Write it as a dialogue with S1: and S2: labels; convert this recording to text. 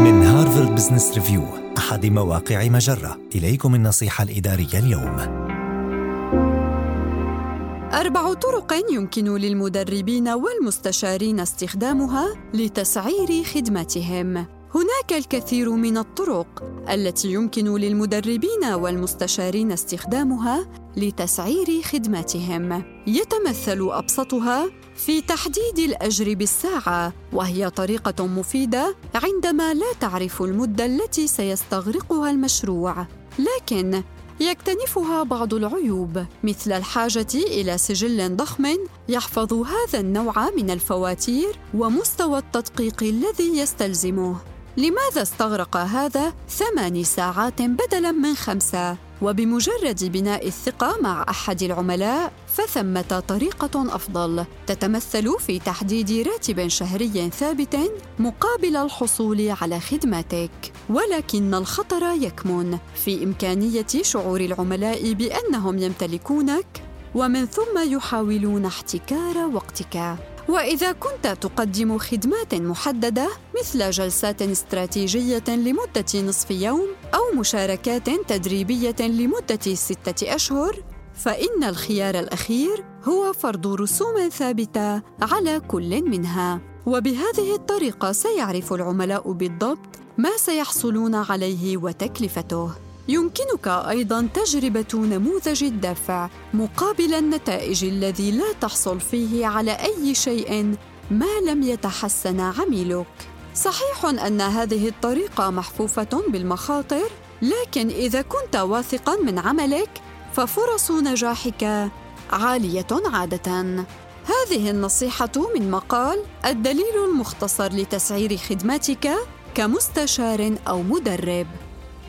S1: من Harvard Business Review أحد مواقع مجرة. إليكم النصيحة الإدارية اليوم.
S2: أربع طرق يمكن للمدربين والمستشارين استخدامها لتسعير خدمتهم. هناك الكثير من الطرق التي يمكن للمدربين والمستشارين استخدامها لتسعير خدمتهم يتمثل أبسطها في تحديد الأجر بالساعة وهي طريقة مفيدة عندما لا تعرف المدة التي سيستغرقها المشروع لكن يكتنفها بعض العيوب مثل الحاجة إلى سجل ضخم يحفظ هذا النوع من الفواتير ومستوى التدقيق الذي يستلزمه. لماذا استغرق هذا ثماني ساعات بدلا من خمسة؟ وبمجرد بناء الثقة مع أحد العملاء فثمة طريقة أفضل. تتمثل في تحديد راتب شهري ثابت مقابل الحصول على خدماتك ولكن الخطر يكمن. في إمكانية شعور العملاء بأنهم يمتلكونك ومن ثم يحاولون احتكار وقتك. وإذا كنت تقدم خدمات محددة مثل جلسات استراتيجية لمدة نصف يوم أو مشاركات تدريبية لمدة ستة أشهر فإن الخيار الأخير هو فرض رسوم ثابتة على كل منها. وبهذه الطريقة سيعرف العملاء بالضبط ما سيحصلون عليه وتكلفته. يمكنك أيضا تجربة نموذج الدفع مقابل النتائج الذي لا تحصل فيه على أي شيء ما لم يتحسن عميلك. صحيح أن هذه الطريقة محفوفة بالمخاطر لكن إذا كنت واثقا من عملك ففرص نجاحك عالية عادة. هذه النصيحة من مقال الدليل المختصر لتسعير خدماتك كمستشار أو مدرب.